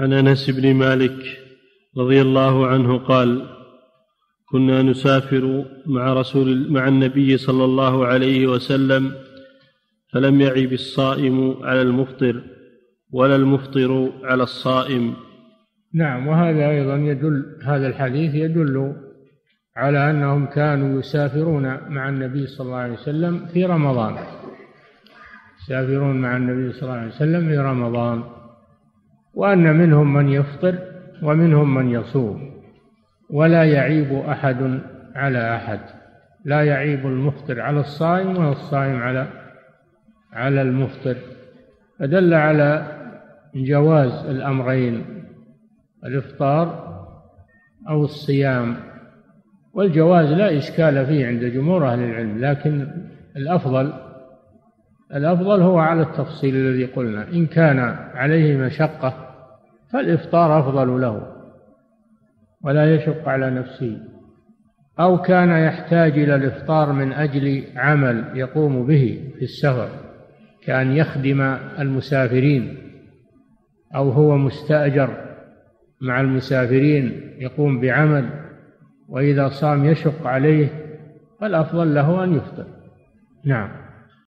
عن أنس بن مالك رضي الله عنه قال كنا نسافر مع رسول مع النبي صلى الله عليه وسلم فلم يعب الصائم على المفطر ولا المفطر على الصائم. نعم وهذا أيضا يدل هذا الحديث يدل على أنهم كانوا يسافرون مع النبي صلى الله عليه وسلم في رمضان. يسافرون مع النبي صلى الله عليه وسلم في رمضان. وأن منهم من يفطر ومنهم من يصوم ولا يعيب أحد على أحد لا يعيب المفطر على الصائم ولا الصائم على على المفطر. فدل على جواز الأمرين الإفطار أو الصيام. والجواز لا إشكال فيه عند جمهور أهل العلم لكن الأفضل الأفضل هو على التفصيل الذي قلنا. إن كان عليه مشقة فالإفطار أفضل له ولا يشق على نفسه. أو كان يحتاج إلى الإفطار من أجل عمل يقوم به في السفر كأن يخدم المسافرين أو هو مستأجر مع المسافرين يقوم بعمل وإذا صام يشق عليه فالأفضل له أن يفطر. نعم.